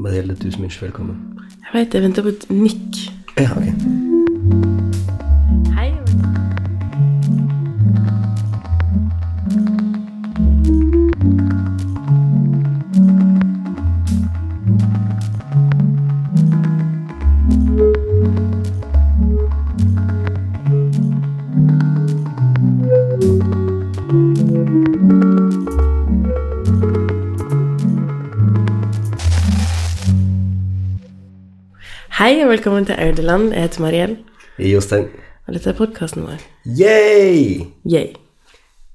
Marielle, tusen minst velkommen. Jeg vet, jeg venter på et nikk. Ja, ok. Hei og velkommen til Audeland. Jeg heter Mariell, Jostein. og dette er podkasten vår. Yay! Yay.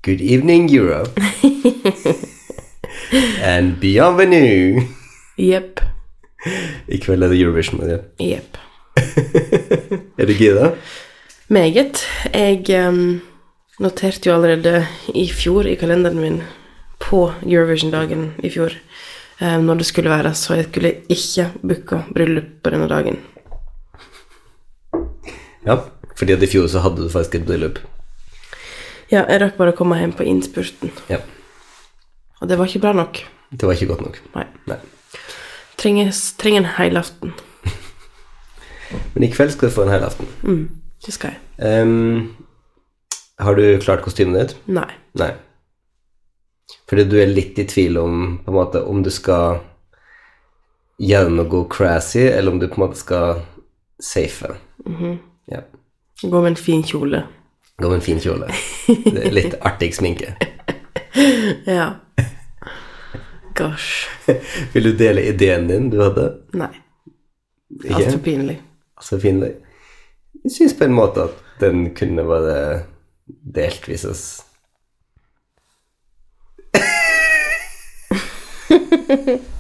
Good evening, Europe. And bienvenue. Jepp. I kveld er det Eurovision, Marielle. Jepp. Er du gira? Meget. Jeg um, noterte jo allerede i fjor i kalenderen min på Eurovision-dagen i fjor em, når det skulle være, så jeg skulle ikke booke bryllup på denne dagen. Ja, fordi at i fjor så hadde du faktisk et bryllup. Ja, jeg rakk bare å komme hjem på innspurten, Ja, og det var ikke bra nok. det var ikke godt nok. Nei. Nei. Trenger, trenger en helaften. Men i kveld skal du få en helaften. Mm, det skal jeg. Um, har du klart kostymet ditt? Nei. Nei. Fordi du er litt i tvil om på en måte, om du skal gjøre noe crazy, eller om du på en måte skal safe. Ja. Gå med en fin kjole. Gå med en fin kjole. Det er litt artig sminke. Ja. Gosh. Vil du dele ideen din du hadde? Nei. Ikke? pinlig. Altså, pinlig. Jeg syns på en måte at den kunne være delt hvis oss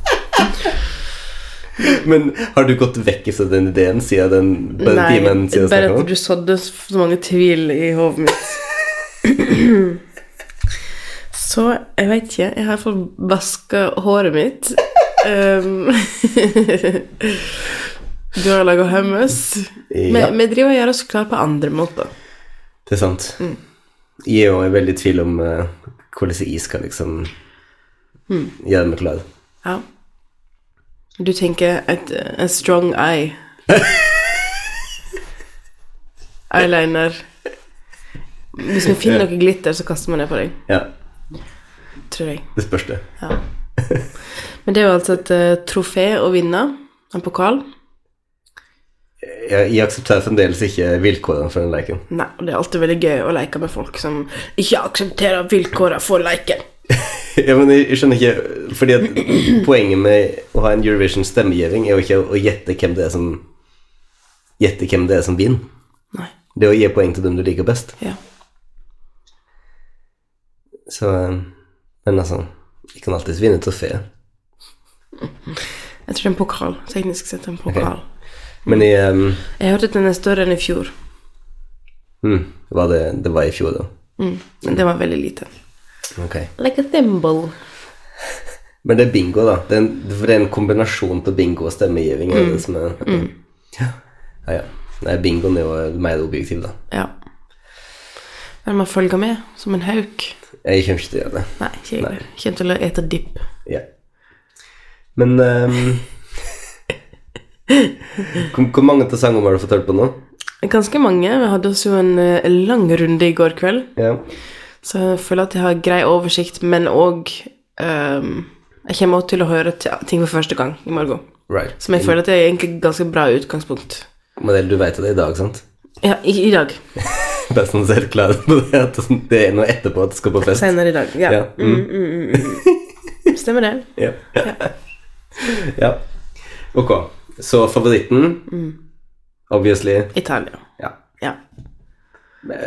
Men har du gått vekk fra den ideen siden den Nei, timen siden bare at du sådde så mange tvil i hodet mitt. Så jeg veit ikke. Jeg har fått vaska håret mitt. Um, du har laga hummus. Men Ja. vi driver og gjør oss klar på andre måter. Det er sant. Mm. Jeg er veldig i tvil om uh, hvordan jeg skal liksom Mm. gjøre meg klar. Ja. Du tenker et, en strong eye. Eyeliner. Hvis vi finner noe glitter, så kaster vi det på deg. Ja, Tror jeg. det spørs det. Ja. Men det er jo altså et uh, trofé å vinne. En pokal. Jeg, jeg aksepterer fremdeles ikke vilkårene for den leken. Nei, og det er alltid veldig gøy å leke med folk som ikke aksepterer vilkårene for leken. Ja, men jeg, skjønner ikke Fordi at poenget med å ha en Eurovision stemmegivning er jo ikke å, gjette hvem det er som Gjette hvem det er som vinner. Nei. Det er å gi poeng til dem du liker best. Ja. Så Men altså Jeg kan alltids vinne trofé. Jeg tror det er en pokal. Teknisk sett en pokal. Men i um, Jeg hørte at den er større enn i fjor. Mm. var det, det var i fjor, da. Mm. Men det var veldig liten. Ok. Like a thimble. Men det er bingo, da. Det er en, for det er en kombinasjon til bingo og stemmegivning. Mm. Det som er, ja. ja, ja. Nei, bingoen er jo mer objektiv, da. Ja. Men man følger med som en hauk. Jeg kommer ikke til å gjøre det. Nei, ikke jeg. Kommer til å ete dipp. Ja. Men um, hvor, hvor mange til sangene har du fått hørt på nå? Ganske mange. Vi hadde også jo en eh, lang runde i går kveld. Ja. Så jeg føler at jeg har grei oversikt, men òg Jeg kommer også til å høre ting for første gang i morgen. Right. Som jeg føler at det er egentlig ganske bra utgangspunkt. Modell, du vet det i dag, sant? Ja, i, i dag. Bare sånn er sånn selvklart på det at det er noe etterpå at du skal på fest. Senere i dag. Ja. Ja. Mm. Stemmer det. Ja. ja. Ok. Så favoritten, obviously, Italia. ja. Ja.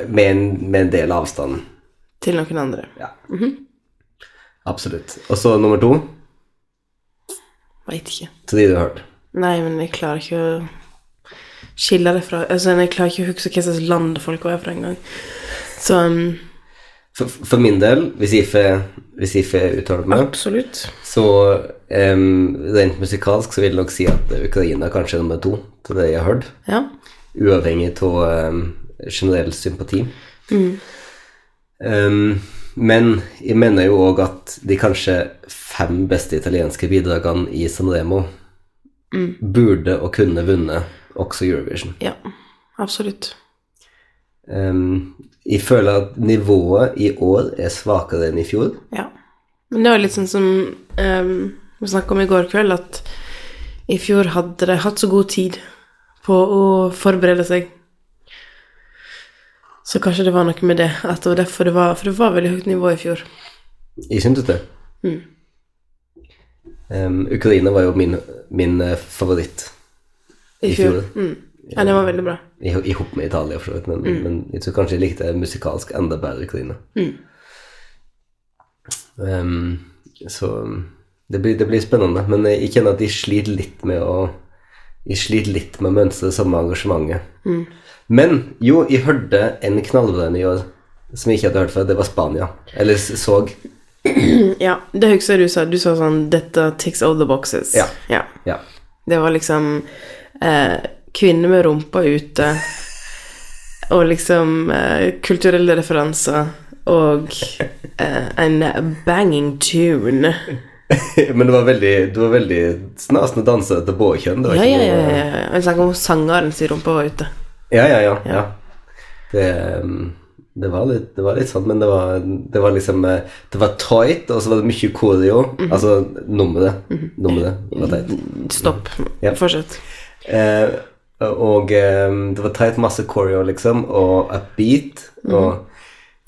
Med en, med en del avstand. Til noen andre. Ja. Absolutt. Og så nummer to, Veit ikke. til de du har hørt. Nei, men jeg klarer ikke å skille det fra Altså, jeg klarer ikke å huske hva slags land folk er fra engang. Så um, For, for min del, hvis Ife, hvis Ife uttaler meg, absolutt. så um, rent musikalsk så vil jeg nok si at Ukraina kanskje er nummer to til det jeg har hørt. Ja. Uavhengig av um, generell sympati. Em, men jeg mener jo òg at de kanskje fem beste italienske bidragene i Sanremo burde og kunne vunnet også Eurovision. Ja, absolutt. Um, jeg føler at nivået i år er svakere enn i fjor. Ja. Men det var litt sånn som um, vi snakka om i går kveld, at i fjor hadde de hatt så god tid på å forberede seg. Så kanskje det var noe med det, at det var derfor det var For det var veldig høyt nivå i fjor. Jeg syntes det. Mm. Um, Ukraina var jo min, min eh, favoritt I, I fjor. fjor. Mm. Ja, det var veldig bra. i, i hop med Italia, for så vidt, men, men jeg tror kanskje jeg likte musikalsk enda bedre Ukraina. Mm. Ehm, så det blir, det blir spennende, men jeg, jeg kjenner at de sliter litt med å Jeg sliter litt med å mønstre det samme engasjementet. Mm. Men jo, jeg hørte en knallbra i år som jeg ikke hadde hørt før. Det var Spania. Eller så. Ja, det jeg du sa. Du sa sånn 'Dette ticks all the boxes'. Ja. ja. Ja. Det var liksom eh, kvinner med rumpa ute, og liksom eh, kulturelle referanser, og eh, en banging tune. Men det var veldig, det var veldig snasende danser til både kjønn. Ja, ja, ja. ja, ja. Jeg snakker om sangeren sin rumpa var ute. Ja, ja, ja. ja. Det, um, det, var litt, det var litt sånn, men det var, det var liksom eh, Det var tight, og så var det mye koreo. Mhm. Altså nummeret. Nummeret var teit. Stopp. Ja. Fortsett. Eh, og eh, det var teit masse koreo, liksom, og upbeat. Og Mhm.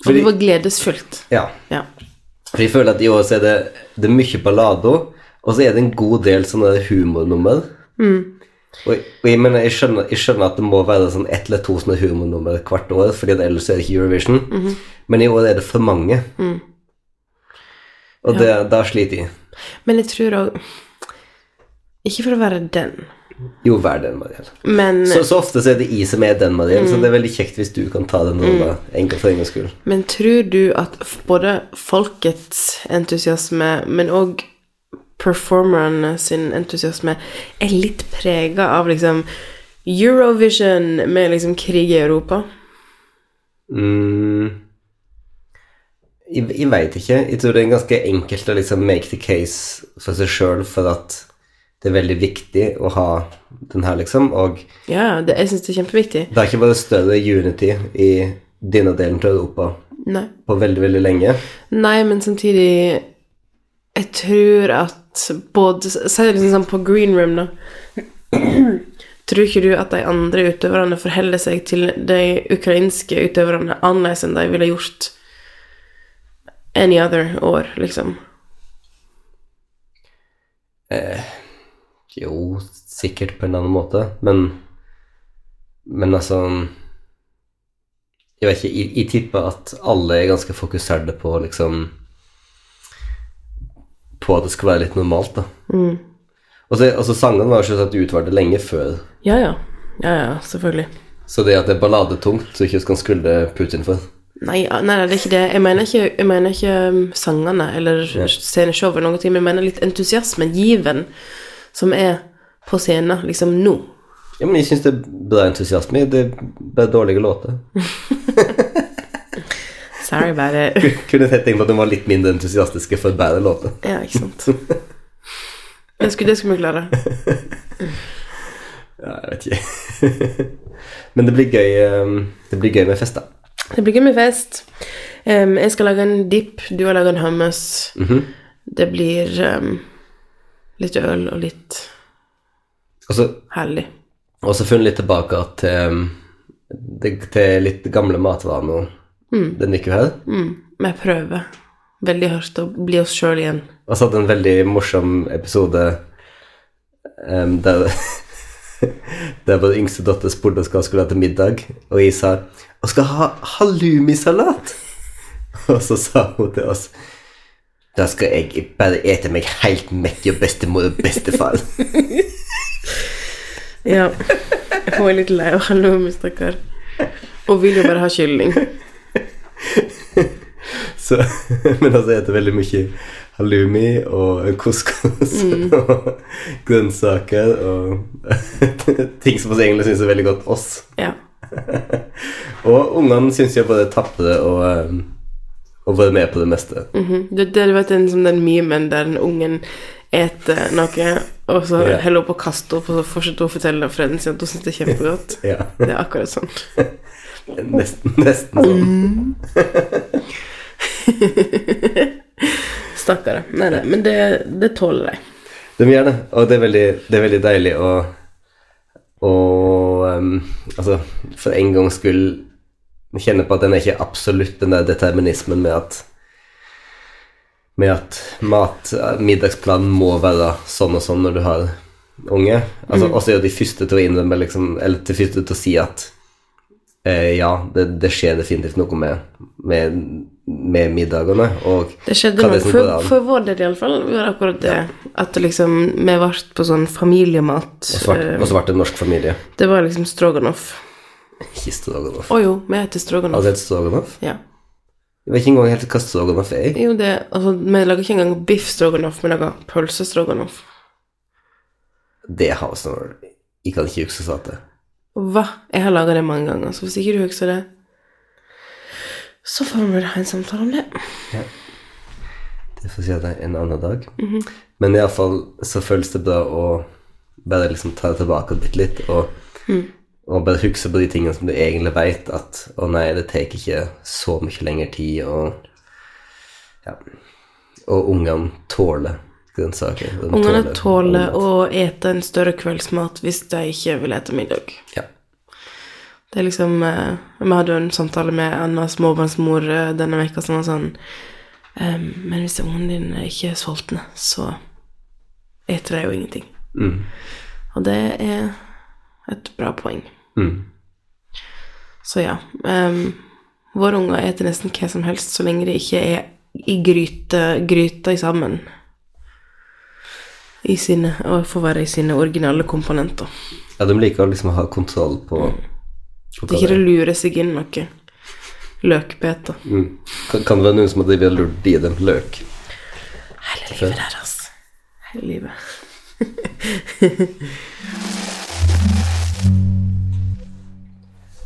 Og det var gledesfullt. Ja. Ja. For jeg føler at i år så er det, det er mye ballado, og så er det en god del sånne humornummer. Og, og jeg, mener, jeg, skjønner, jeg skjønner at det må være sånn ett eller to sånne humornummer hvert år, fordi ellers er det ikke Eurovision. Men i år er det for mange. Og det, da sliter jeg. Men jeg tror òg Ikke for å være den, Jo, vær den, Mariell. men, Så, så ofte så er det jeg som er den, Mariell, så det er veldig kjekt hvis du kan ta den rolla en gang for en gangs skyld. men tror du at både folkets entusiasme, men òg performerne sin entusiasme er litt prega av liksom Eurovision med liksom krig i Europa? Mm. Jeg, jeg veit ikke. Jeg tror det er ganske enkelt å liksom make the case for seg sjøl for at det er veldig viktig å ha den her, liksom. Og Ja, det, jeg syns det er kjempeviktig. det er ikke bare større unity i denne delen til Europa Nei. på veldig, veldig lenge. Nei, men samtidig Jeg tror at både Si det liksom sånn på green room, da. Tror ikke du at de andre utøverne forholder seg til de ukrainske utøverne annerledes enn de ville gjort any other år, liksom? Jo, sikkert på en annen måte, men Men altså Jeg vet ikke, jeg, jeg tipper at alle er ganske fokuserte på liksom På at det skal være litt normalt, da. Og så, altså, sangene var jo selvsagt utvalgte lenge før. Ja, ja. Ja, ja, selvfølgelig. Så det at det er balladetungt, så ikke skal skylde Putin for. Nei, nei, det er ikke det. Jeg mener ikke, jeg mener ikke um, sangene eller sceneshowet, eller noe, men jeg mener litt entusiasmen, given, som er på scenen liksom nå. Ja, men jeg syns det er bra entusiasme. Det er bare dårlige låter. Sorry about it. Kunne tenkt meg at de var litt mindre entusiastiske for bedre låter. Ja, ikke sant. Det skulle, det skulle vi klare. Ja, jeg vet ikke. Men det blir gøy um, Det blir gøy med fest, da. Det blir gøy med fest. Um, jeg skal lage en dip, du har laga en hummus. Det blir em, litt øl og litt Også, herlig. og så funnet litt tilbake til, um, til litt gamle matvaner denne uka her. Mm, jeg prøver veldig hardt å bli oss sjøl igjen. Og så hadde en veldig morsom episode um, der Der vår yngste datter spurte hva hun skulle ha til middag, og jeg sa hun skal ha halloumisalat. Og så sa hun til oss da skal jeg bare ete meg helt mett av bestemor og bestefar. Ja. Jeg får litt lei av halloumi, stakkar. Og vil jo bare ha kylling. Så, men altså jeg spiser veldig mye halloumi og couscous og grønnsaker og ting som vi egentlig syns er veldig godt oss. Ja. Og ungene syns jeg bare er tapre og, um, og være med på det meste. Mhm. det, det, du vet den, som den memen der den ungen eter noe, og så yeah. helle opp og kaste opp, og så fortsetter hun å fortelle foreldrene sine at hun syns det er kjempegodt. Ja. Det er akkurat sånn. Nesten, nesten sånn. Stakkare. Nei, nei, men det, det tåler de. De gjør det, og det er veldig, det er veldig deilig å og um, Altså, for en gangs skyld kjenne på at den er ikke absolutt den der determinismen med at med at mat, middagsplanen må være sånn og sånn når du har unge. Altså, Mm. Også er de første til å innrømme liksom, Eller de første til å si at eh, ja, det, det skjer definitivt noe med, med, med middagene. Og Det skjedde som for, for vår del, iallfall. Var det akkurat det. At det liksom Vi ble på sånn familiemat. Og så ble- eh, og så ble det norsk familie. Det var liksom stroganoff. Ikke stroganoff. Å jo, vi heter stroganoff. Har du hett stroganoff? Ja. Jeg vet ikke engang helt hva stroganoff er. Jo, det Altså, vi lager ikke engang biff stroganoff, vi lager pølsestroganoff. Det har sånn Jeg kan ikke huske at det. Hva? Jeg har laga det mange ganger, så hvis ikke du husker det, så får vi ha en samtale om det. Det får si at det er en annen dag. Men iallfall så føles det bra å bare liksom ta det tilbake bitte litt, og, og bare huske på de tingene som du egentlig veit at å nei, det tar ikke så mye lengre tid, og ja. Og ungene tåler grønnsaker. Ungene tåler tåler å ete en større kveldsmat hvis de ikke vil ete middag. Ja. Det er liksom eh, Vi hadde jo en samtale med Anna småbarnsmor eh, denne veka som var sånn Men hvis ungen dine ikke er sultne, så eter de jo ingenting. Mm. Og det er et bra poeng. Mm. Så ja. Um, våre unger eter nesten hva som helst så lenge de ikke er i gryte, gryta sammen. I sine, og får være i sine originale komponenter. ja, de liker å liksom ha kontroll på, på Det er ikke det er. lurer seg inn noe løkbeter. Mm. Kan, kan det være noen som har lurt i dem løk? Hele livet deres. Hele livet.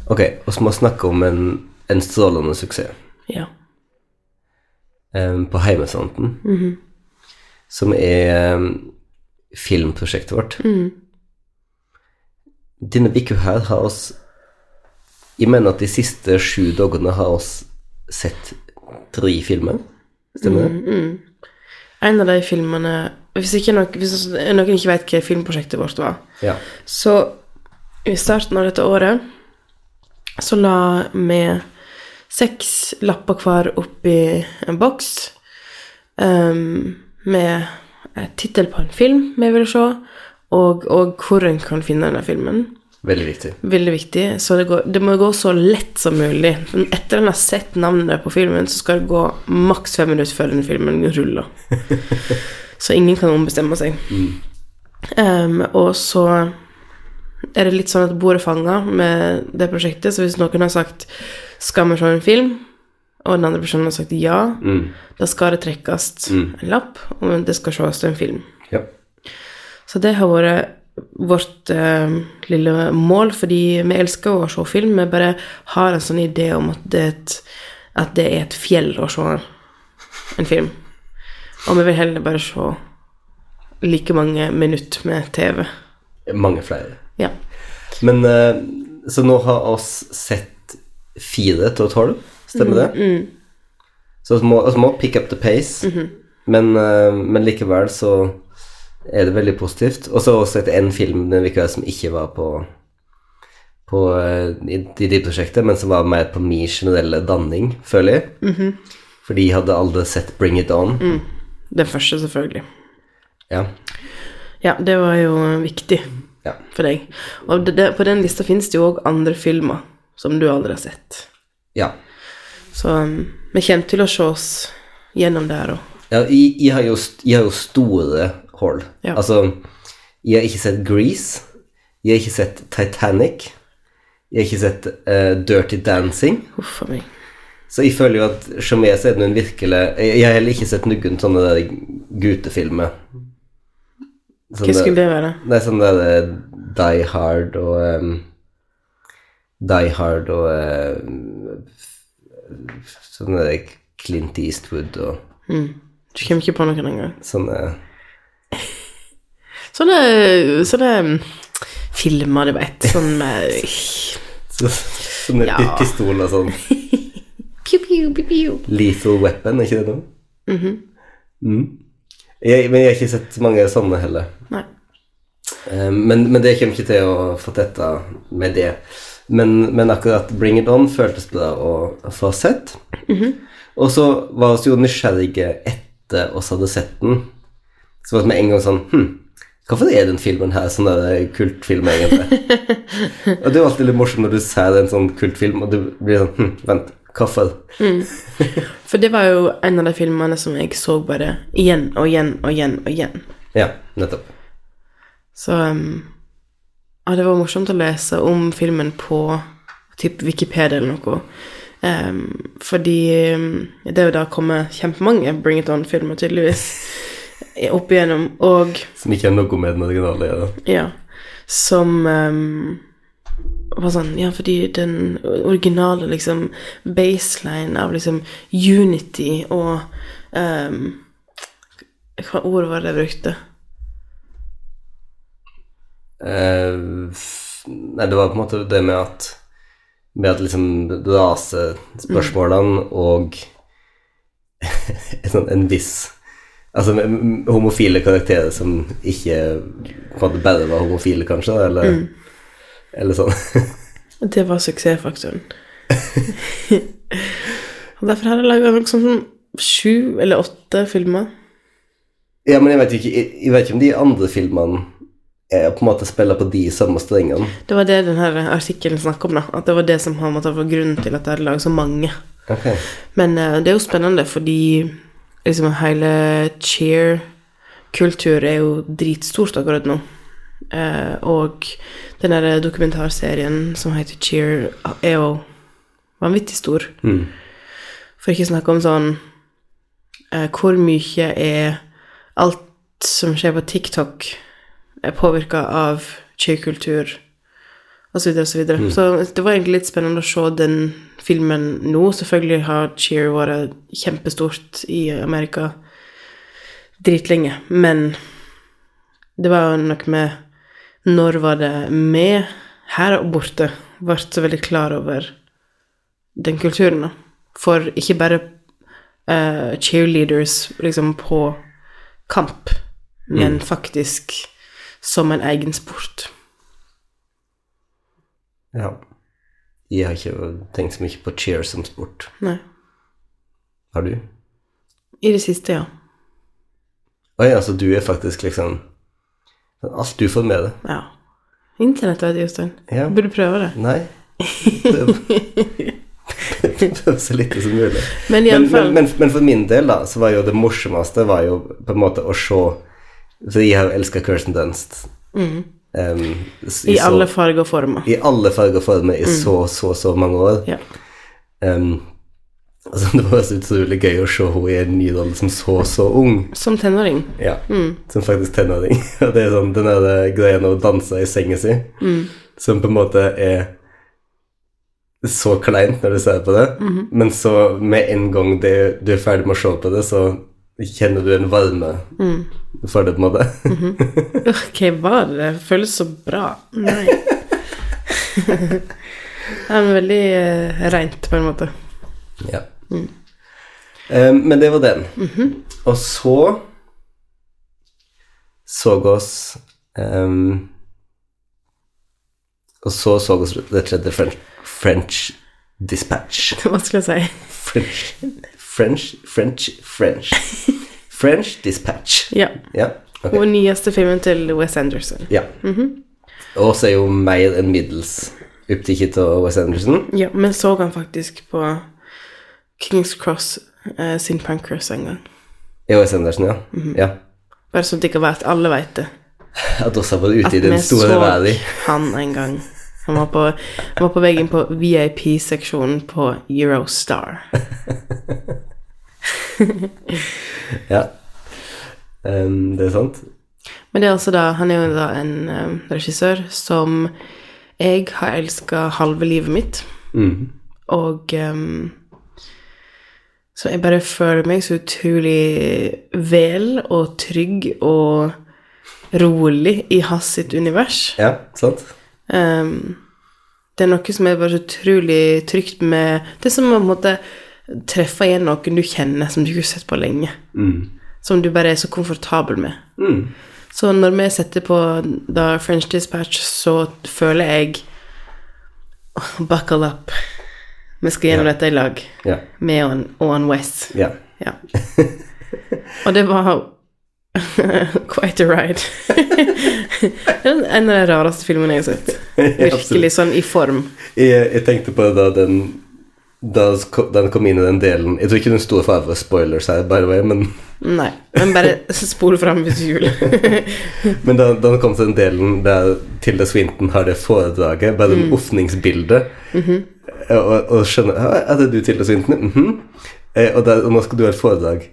Ok, så må vi snakke om en, en strålende suksess. Ja. Um, på heimefronten, som er um, filmprosjektet vårt. Denne uka her har oss Jeg mener at de siste sju dagene har oss sett tre filmer. Stemmer det? En av de filmene Hvis, ikke noen, hvis noen ikke vet hva filmprosjektet vårt var, Ja. så i starten av dette året så la vi seks lapper hver oppi en boks um, med tittel på en film vi ville se, og, og hvor en kan finne denne filmen. Veldig viktig. Veldig viktig. Så det, går, det må gå så lett som mulig. Men etter en har sett navnet på filmen, så skal det gå maks fem minutter før den filmen ruller. så ingen kan ombestemme seg. Em, og så er det litt sånn at bordet fanger med det prosjektet, så hvis noen har sagt 'skal vi se en film', og den andre personen har sagt ja, Mm. da skal det trekkes en lapp, og det skal ses en film. Ja. Så det har vært vårt eh, lille mål, fordi vi elsker å se film. Vi bare har en sånn idé om at det er et, det er et fjell å se en film. Og vi vil heller bare se like mange minutter med TV. Mange flere. Ja. Men eh, Så nå har oss sett fire til tolv, stemmer det? Så vi må, må pick up the pace, men, -hmm. men likevel så er det veldig positivt. Og så har vi sett en film denne uka som ikke var på på eh, i, i de prosjektet, men som var mer på min generelle danning, føler jeg. For de hadde aldri sett Bring It On. Den første, selvfølgelig. Ja. Ja, det var jo viktig ja. for deg. Og det, det, på den lista finnes det jo òg andre filmer som du aldri har sett. ja. Så um, vi kommer til å se oss gjennom der òg. Ja, jeg, jeg, har jo, jeg har jo store hold. Ja. Altså, jeg har ikke sett Grease. Jeg har ikke sett Titanic. Jeg har ikke sett uh, Dirty Dancing. Uff a meg. Så jeg føler jo at så er den virkelig jeg har heller ikke sett noen sånne der gutefilmer. Sånne- Hva skulle det være? Nei, sånn der er Die Hard og um, Die Hard og em, Sånn er der Clint Eastwood og Du kommer ikke på noen engang. sånne Sånne, sånne filmer, du vet. Sånn med Så, sånne Ja. pi- og sånn. Pew, pew, pew, pew. Lethal weapon, er ikke det noe? mm. Jeg, men jeg har ikke sett mange sånne heller. Nei. Eh, Men, men det kommer ikke til å fortette med det. Men, men akkurat Bring It On føltes bra å, få sett. Og så var vi jo nysgjerrige etter oss hadde sett den. Så var det med en gang sånn Hm, hvorfor er den filmen her sånn der kultfilm, egentlig? og det er jo alltid litt morsomt når du ser en sånn kultfilm, og du blir sånn Hm, vent, hvorfor? For det var jo en av de filmene som jeg så bare igjen og igjen og igjen og igjen. Ja, nettopp. Så um, ja, det var morsomt å lese om filmen på typ Wikipedia eller noe. Um, fordi um, det er jo da kommet kjempemange Bring It On-filmer, tydeligvis, opp igjennom. Og Som ikke har noe med den originale gjøre. ja, som um, var sånn Ja, fordi den originale liksom baseline av liksom unity og um, Hva ord var det jeg brukte? Uh, nei, det var på en måte det med at Med at liksom rasespørsmålene og en en viss Altså homofile karakterer som ikke på en måte bare var homofile, kanskje, eller, eller sånn. Det var suksessfaktoren. og derfor har jeg laga noe sånn sju eller åtte filmer. Ja, men jeg vet ikke, jeg, jeg vet ikke om de andre filmene på en måte spiller på de samme strengene. Det var det denne artikkelen snakket om, da. At det var det som har måttet være grunnen til at jeg hadde laget så mange. Ok. Men uh, det er jo spennende, fordi liksom hele cheer-kultur er jo dritstort akkurat nå. Eh, og den der dokumentarserien som heter Cheer, er jo vanvittig stor. Mm. For ikke snakke om sånn uh, Hvor mye er alt som skjer på TikTok, er påvirka av cheerkultur osv., osv. Så, videre. så det var egentlig litt spennende å se den filmen nå. Selvfølgelig har cheer vært kjempestort i Amerika dritlenge, men det var jo noe med Når var det vi her og borte ble så veldig klar over den kulturen, da. For ikke bare uh, cheerleaders liksom på kamp, men faktisk som en egen sport. Ja. Jeg har ikke tenkt så mye på cheer som sport. Nei. Har du? I det siste, ja. Oi, altså du er faktisk liksom Alt du får med deg. Ja. Internett, vet du, Jostein. Ja. Burde prøve det. Nei. Prøve Prøv så lite som mulig. Men Men, iallfall men, men, men for min del, da, så var jo det morsomste var jo på en måte å se For jeg har jo elska Kirsten Dunst. Mm. Um, I så- alle farger og former. I alle farger og former i så, så, så mange år. Ja. Em, altså, det var så utrolig gøy å se henne i en ny rolle som så, så ung. Som tenåring. Ja, som faktisk tenåring. Og det er sånn den der greia å danse i senga si, som på en måte er så kleint når du ser på det, men så med en gang det, du er ferdig med å se på det, så kjenner du en varme for det, på en måte. Ok, hva? Det føles så bra. Nei. Det er veldig uh, reint, på en måte. ja. Em, men det var den. Og så så oss um, Og så så oss det tredje French, French Dispatch. Hva skal jeg si? French, French, French, French. French Dispatch. Ja. Ja, okay. Og nyeste filmen til Wes Anderson. Ja. Og så er jo mer enn middels opptatt av Wes Anderson. Ja, men så han faktisk på Kings Cross eh, sin Pancras en gang. Ja, Mm Anderson, ja. Bare så dere vet, alle veit det. At også var ute At i den vi så han en gang. Han var på, han var på veggen på VIP-seksjonen på Eurostar. Ja. Um, det er sant. Men det er altså da, han er jo da en um, regissør som jeg har elska halve livet mitt. Mm. Og um, Så jeg bare føler meg så utrolig vel og trygg og rolig i hans sitt univers. Ja, sant? Um, det er noe som er bare så utrolig trygt med Det er som å på en måte treffe igjen noen du kjenner, som du ikke har sett på lenge. Som du bare er så komfortabel med. Så når vi setter på da French Dispatch, så føler jeg «Åh, Buckle up. Vi skal gjennom dette i lag. Ja. Med on, on West. Ja. Ja. Og det var quite a ride. Det er en av de rareste filmene jeg har sett. Virkelig sånn i form. Jeg, jeg tenkte på det da den da den kom inn i den delen Jeg tror ikke den store faren for spoilers her, by the way, men, Nei, men bare spol fram hvis du vil. men da, da den kom til den delen der Tilda Swinton har det foredraget, bare Mm. den åpningsbildet, Mhm. Og, og skjønner «Hæ, Er det du, Tilda Swinton? Mhm. Eh, og, der, og nå skal du ha et foredrag.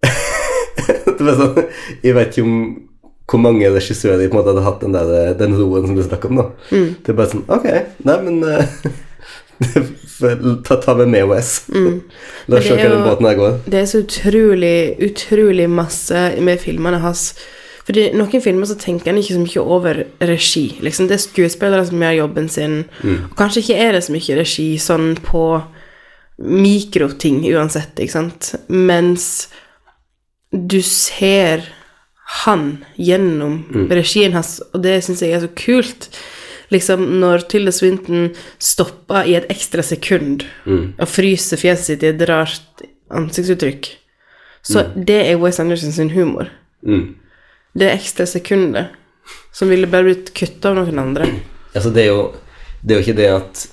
det var sånn Jeg vet ikke om hvor mange regissører på en måte hadde hatt den, der, den roen som du snakker om nå. Mm. Det er bare sånn Ok, nei, men eh, ta, ta med med OS. La Mm. Oss se hvordan hva den båten her går. Det er så utrolig, utrolig masse med filmene hans. Fordi noen filmer så tenker en ikke så mye over regi. Liksom Det er skuespillere som gjør jobben sin. Og kanskje ikke er det så mye regi sånn på mikroting uansett, ikke sant. Mens du ser han gjennom regien hans, og det syns jeg er så kult. Liksom når Tilda Swinton stopper i et ekstra sekund og fryser fjeset sitt i et rart ansiktsuttrykk, så det er Wes Anderson sin humor. Mm. Det ekstra sekundet som ville bare blitt kutta av noen andre. Altså, det er jo Det er jo ikke det at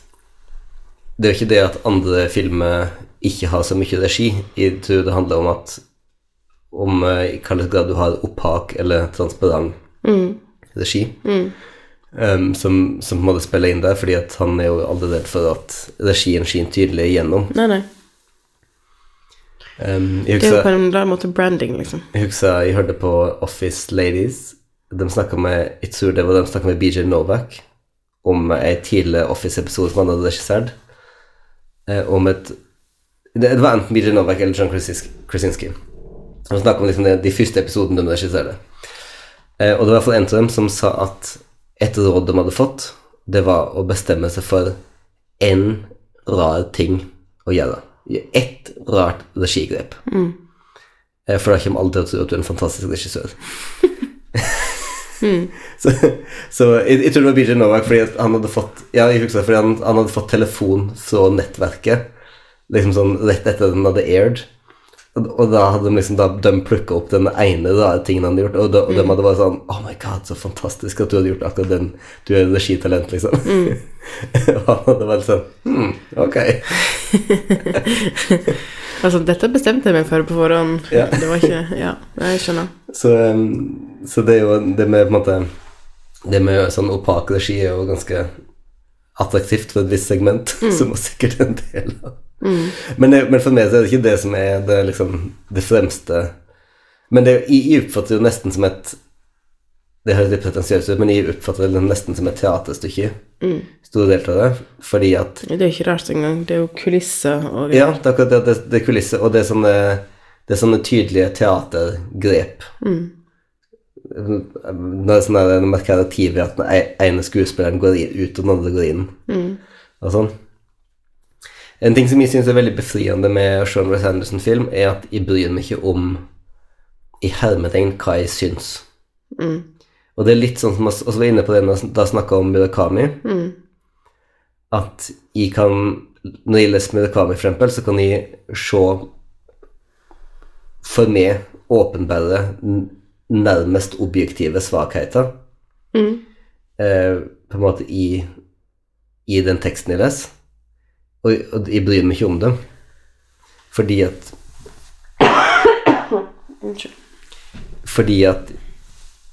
Det er jo ikke det at andre filmer ikke har så mye regi. Jeg tror det handler om at om eh, i hvilken grad du har opptak eller transparent regi. Um, som, som på en måte spiller inn der, fordi at han er jo aldri redd for at regien skinner tydelig igjennom. Nei, nei. Um, Det er jo på en en annen måte branding, liksom. Jeg husker jeg hørte på Office Ladies. De snakket med Itzur var de snakka med BJ Novak om en tidlig Office-episode som han hadde regissert. Eh, om et det, var enten BJ Novak eller John Krasinski. De snakket om liksom de, de første episodene de regisserte. Eh, og det var iallfall en av dem som sa at et råd de hadde fått, det var å bestemme seg for én rar ting å gjøre. Ett rart regigrep. Mm. For da kommer alle til å tro at du er en fantastisk regissør. så så jeg, jeg tror det var BJ Novak fordi han hadde fått Ja, jeg husker fordi han, han hadde fått telefon fra nettverket liksom sånn rett etter den hadde aired. Og, da hadde de liksom da, de plukka opp den ene da, tingen han hadde gjort, og, de, og de hadde bare sånn Oh my god, så fantastisk at du hadde gjort akkurat den. Du er regitalent, liksom. og han hadde vært sånn Hm, ok. Altså, dette bestemte jeg meg for på forhånd. Ja. Det var ikke Ja, jeg skjønner. Så, så det er jo det med på en måte Det med sånn opak regi er jo ganske attraktivt for et visst segment, som er sikkert en del av men, det, men for meg så er det ikke det som er det, liksom, det fremste Men det, jeg, jeg oppfatter jo nesten som et Det høres litt pretensiøst ut, men jeg oppfatter det nesten som et teaterstykke. Store deler av det. Fordi at Det er jo ikke rart engang. Det er jo kulisser og Ja, det er akkurat det, det, er kulisser, og det er sånne, det er sånne tydelige teatergrep. Når det er sånn når merker TV at den e- ene skuespilleren går ut, og den andre går inn. Og sånn. En ting som jeg syns er veldig befriende med Sean Ross Anderson-film, er at jeg bryr meg ikke om i hermetegn hva jeg syns. Og det er litt sånn som vi var inne på det da jeg snakka om Murakami. At jeg kan Når jeg leser Murakami, for eksempel, så kan jeg se for meg åpenbare, nærmest objektive svakheter. Eh, på en måte i, i den teksten jeg leser. Og, og jeg bryr meg ikke om dem. Fordi at. Fordi at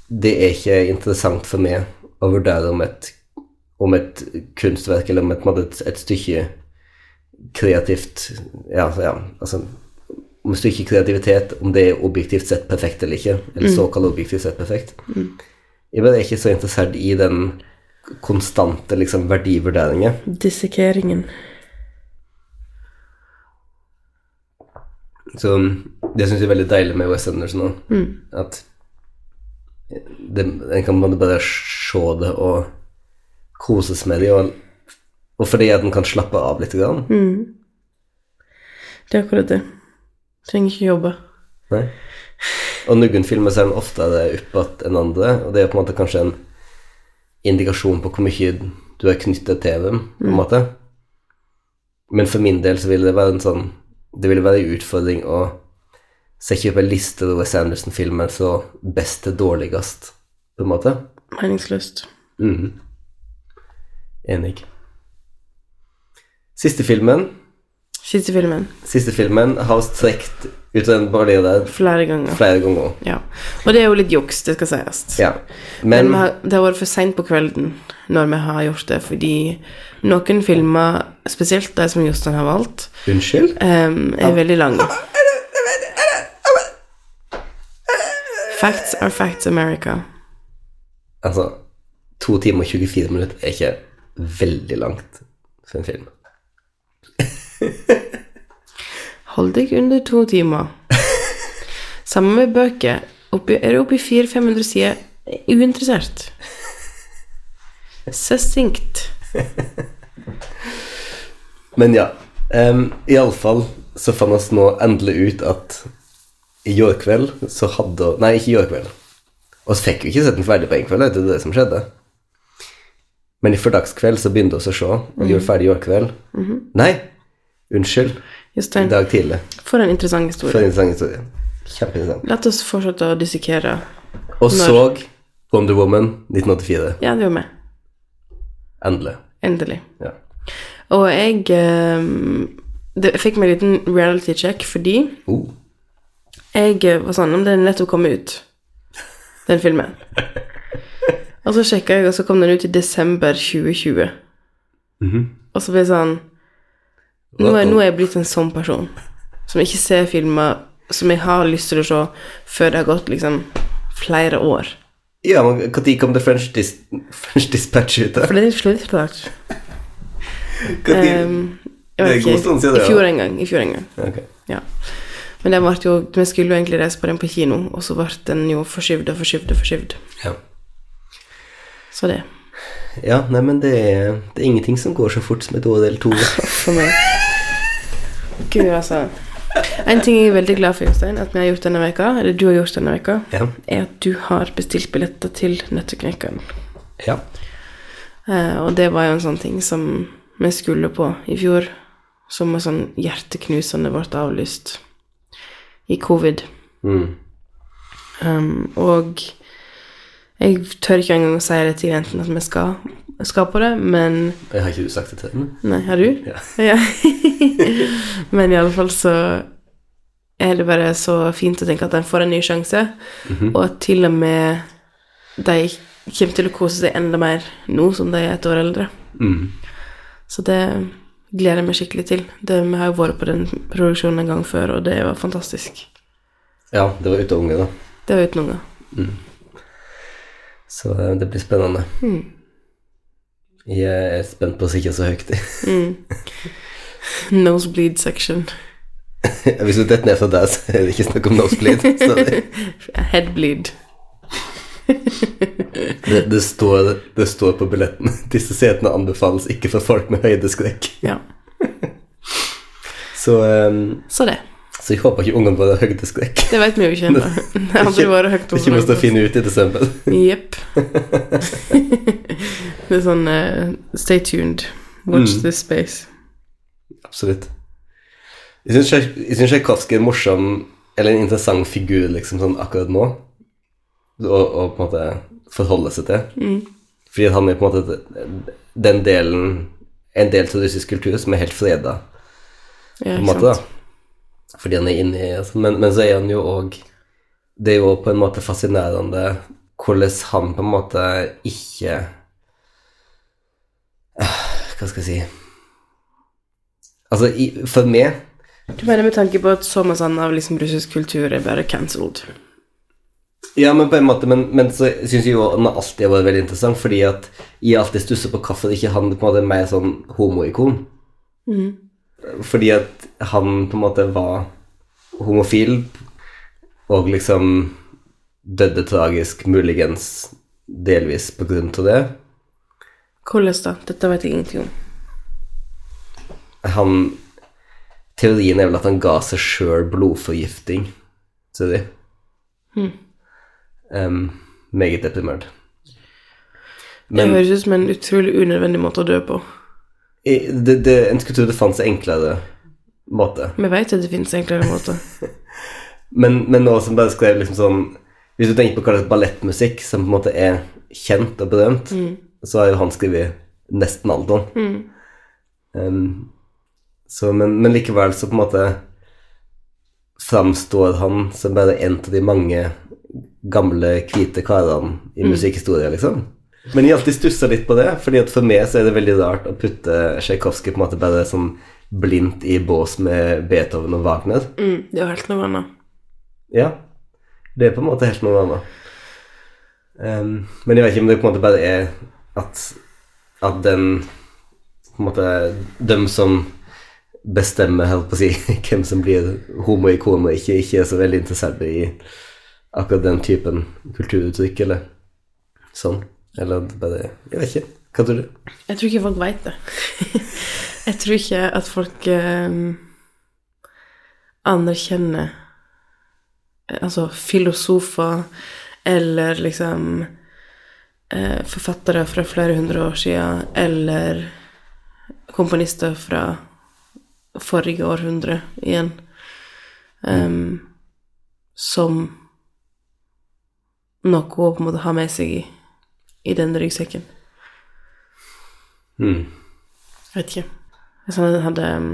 det er ikke interessant for meg å vurdere om et, om et kunstverk eller om et, et, et stykke kreativt ja, ja, altså om et stykke kreativitet, om det er objektivt sett perfekt eller ikke, eller såkalt objektivt sett perfekt. Jeg bare er ikke så interessert i den konstante liksom, verdivurderingen. Dissekeringen. Så det syns jeg er veldig deilig med Wes Anderson òg. At det, En kan bare se det og koses med det, og, og fordi at en kan slappe av litt. Grann. Det er akkurat det. Trenger ikke jobbe. Nei. Og noen filmer ser en oftere opp igjen enn andre, og det er på en måte kanskje en indikasjon på hvor mye du er knyttet til dem, på en måte. Men for min del så ville det være en sånn Det ville være en utfordring å sette opp en liste over Sanderson-filmer fra best til dårligst, på en måte. Meningsløst. Mm. Enig. Siste filmen Siste filmen. Siste filmen har strekt ut den balja der Flere ganger. flere ganger. Ja. Og det er jo litt juks, det skal sies. Ja. Men, Men har, det har vært for seint på kvelden når vi har gjort det, fordi noen filmer, spesielt de som Jostein har valgt, Unnskyld? Um, er veldig lange. Facts are facts America. Altså, to timer og 24 minutter er ikke veldig langt for en film. Hold deg under to timer. Sammen med bøker. Oppi, er du oppe i 400-500 sider, uinteressert. Succinct. Men ja, um, iallfall så fant vi nå endelig ut at i går kveld så hadde Nei, ikke i går kveld. Vi fikk jo ikke sett den ferdig på en kveld, det er det som skjedde. Men i fordagskveld så begynte vi å se, og gjorde ferdig i går kveld. Nei, unnskyld. I dag tidlig. for en interessant historie. For en interessant historie. Kjempeinteressant. La oss fortsette å dissekere. Og Når? så Wonder Woman 1984. Ja, det var vi. Endelig. Endelig. Ja. Og jeg ehm, det, fikk meg en liten reality check fordi Oh. jeg eh, var sånn Om den nettopp kom ut, den filmen. Og så sjekka jeg, og så kom den ut i desember 2020. Og så ble jeg sånn nå er, nå er jeg blitt en sånn person som ikke ser filmer som jeg har lyst til å se før det har gått liksom flere år. Ja, men når kom The French, Dis French Dispatch ut? da? For det er slutt klart. Hvor tid- Um, Det er en god stund siden, I fjor en gang. I fjor en gang. Ok. Ja. Men det ble jo, vi skulle jo egentlig reise på den på kino, og så ble den jo forskyvd og forskyvd og forskyvd. Ja. Så det. ja, nei, men det er, det er ingenting som går så fort som et OL 2. For meg. Gud, altså. En ting jeg er veldig glad for, Jostein, at vi har gjort denne veka, eller du har gjort denne veka, Ja. er at du har bestilt billetter til Nøtteknekkeren. ja. Eh, og det var jo en sånn ting som vi skulle på i fjor, som var sånn hjerteknusende vårt avlyst i covid. Mm. Um, og jeg tør ikke engang å si det til jentene at vi skal, skal på det, men Jeg har ikke du sagt det til henne? Nei, har du? Ja. Ja. men fall så er det bare så fint å tenke at en får en ny sjanse, og at til og med de kommer til å kose seg enda mer nå som de er et år eldre. Mm. Så det gleder jeg meg skikkelig til. Det, vi har jo vært på den produksjonen en gang før, og det var fantastisk. Ja, det var uten unge, da. Det var uten unger. Så eh, det blir spennende. Mm. Jeg er spent på å sikre så høyt. Nosebleed section. Hvis du detter ned fra der, så er det ikke snakk om nosebleed. Headbleed. det, det, står, det står på billetten. Disse setene anbefales ikke for folk med høydeskrekk. Ja. Så, um, Så det. Så jeg håper ikke ungene våre har høydeskrekk. Det vet vi jo ikke ennå. Er ikke til å finne ut i desember. Jepp. det er sånn uh, Stay tuned. Watch Mm. this space. Absolutt. Jeg syns Tsjajkovskij er en morsom eller en interessant figur liksom sånn akkurat nå. Å på en måte forholde seg til. Fordi han er på en måte den delen En del av russisk kultur som er helt freda, Ja, på en måte. sant? da Fordi han er inne i altså, men, men så er han jo òg Det er jo på en måte fascinerende hvordan han på en måte ikke Eh, Hva skal jeg si Altså, i, for meg Du mener med tanke på at så mye av liksom russisk kultur er bare cancelled? Ja, men på en måte, men, men så syns jeg jo han alltid har vært veldig interessant, fordi at jeg alltid stusser på hvorfor ikke han på en måte er mer sånn homoikon. Fordi at han på en måte var homofil, og liksom døde tragisk, muligens delvis på grunn av det. Hvordan da? Dette vet jeg ingenting om. Han Teorien er vel at han ga seg sjøl blodforgifting, sier de. Em, meget deprimert. Det høres ut som en utrolig unødvendig måte å dø på. Det, det, en skulle tro det fantes enklere måte. Vi vet at det finnes enklere måter. Men, men nå som bare skrev liksom sånn Hvis du tenker på hva slags ballettmusikk som på en måte er kjent og berømt, så har jo han skrevet nesten alt om. Um, så, men, men likevel så på en måte framstår han som bare en av de mange gamle, hvite karene i musikkhistoria, liksom. Men jeg alltid stussa litt på det, fordi at for meg så er det veldig rart å putte Tsjajkovskij på en måte bare sånn blindt i bås med Beethoven og Wagner. Mm, det er jo helt noe annet. Ja, det er på en måte helt noe annet. Um, men jeg vet ikke om det på en måte bare er at, at den på en måte De som bestemmer helt på å si, hvem som blir homoikon og ikke, ikke er så veldig interessert i akkurat den typen kulturuttrykk, eller sånn. Eller bare Jeg vet ikke. Hva tror du? Jeg tror ikke folk veit det. jeg tror ikke at folk eh, anerkjenner eh, Altså filosofer eller liksom eh, forfattere fra flere hundre år siden, eller komponister fra forrige århundre igjen, em, som noe å på en måte ha med seg i, i den ryggsekken. Mm. Jeg vet ikke. Altså, han hadde um,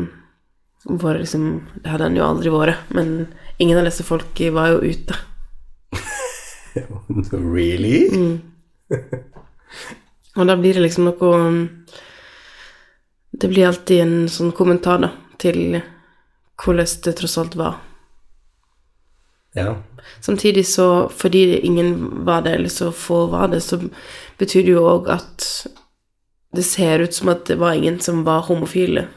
vært liksom Det hadde han jo aldri vært, men ingen av disse folk var jo ute. Really? Og da blir det liksom noe um, Det blir alltid en sånn kommentar, da, til hvordan det tross alt var. Ja. Samtidig så, fordi ingen var det, eller så få var det, så betyr det jo òg at det ser ut som at det var ingen som var homofile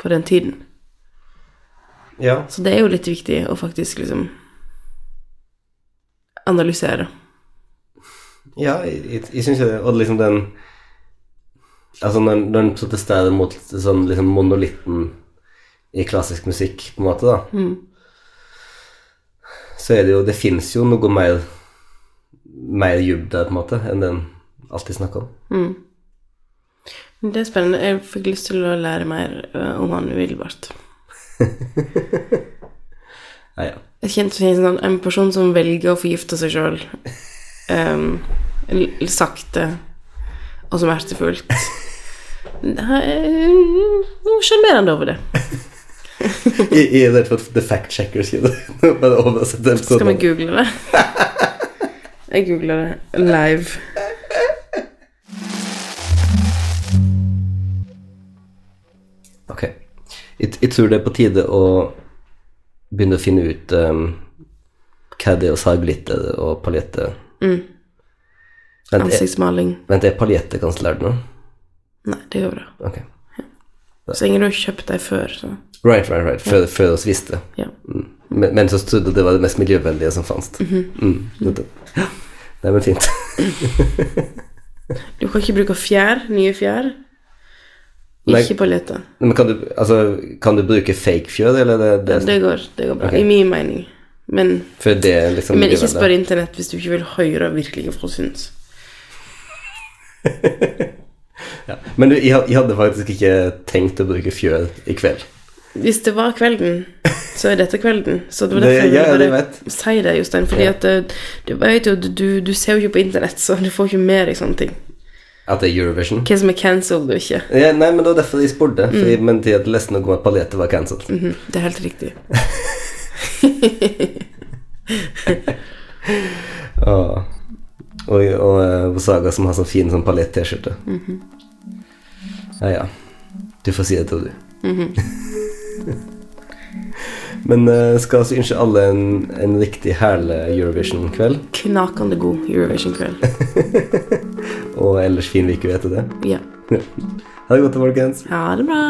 på den tiden. Ja. Så det er jo litt viktig å faktisk liksom analysere. Ja, jeg, syns jo det. Og liksom den Altså, når, når den protesterer mot sånn liksom monolitten i klassisk musikk, på en måte, da, så er det jo Det fins jo noe mer mer djup der, på en måte, enn den alltid snakker om. Mm. Det er spennende. Jeg fikk lyst til å lære mer om han umiddelbart. Ja, ja. Jeg kjente sånn, en person som velger å forgifte seg sjøl um, sakte og smertefullt. Er han sjarmerende over det. Jeg, i det hele for The Fact Checkers gjør det. Bare Skal vi google det? Jeg googler det live. Ok. Jeg, tror det er på tide å begynne å finne ut um, hva det er å sa glitter og paljette mm. Ansiktsmaling. vent, er paljette kansellert nå? Nei, det går bra. Ok. Så lenge du har kjøpt deg før, så Right, right, right. Før, før oss visste. ja. Mm. Men, men så trodde det var det mest miljøvennlige som fantes. mm, Ja, Nei, men fint. Du kan ikke bruke fjær, nye fjær. Ikke Ikke lete. Men kan du, altså, kan du bruke fake fjør, eller det, det, Det går, det går bra. Okay. I min mening. Men, det liksom men ikke spør internett hvis du ikke vil høre virkelig hva folk syns. Ja. Men du, jeg, jeg hadde faktisk ikke tenkt å bruke fjør i kveld. Hvis det var kvelden, så er dette kvelden. Så det var Det- derfor ja, jeg bare vet. si det, Jostein. Fordi Ja. at eh, du, vet jo, du, du ser jo ikke på internett, så du får ikke med deg sånne ting. At det er Eurovision. Hva som er cancelled og ikke. Ja, nei, men det var derfor jeg spurte. Fordi, Men til at leste noe om at paljetter var cancelled. Mhm, det er helt riktig. Og, og, og eh, Saga som har sånn fin sånn paljett-T-skjorte. Ja, ja. Du får si det til du. Men eh, skal altså ønske alle en, en riktig herlig Eurovision-kveld. Knakende god Eurovision-kveld. og ellers fin uke etter det. Ja. ha det godt, folkens. Ha det bra.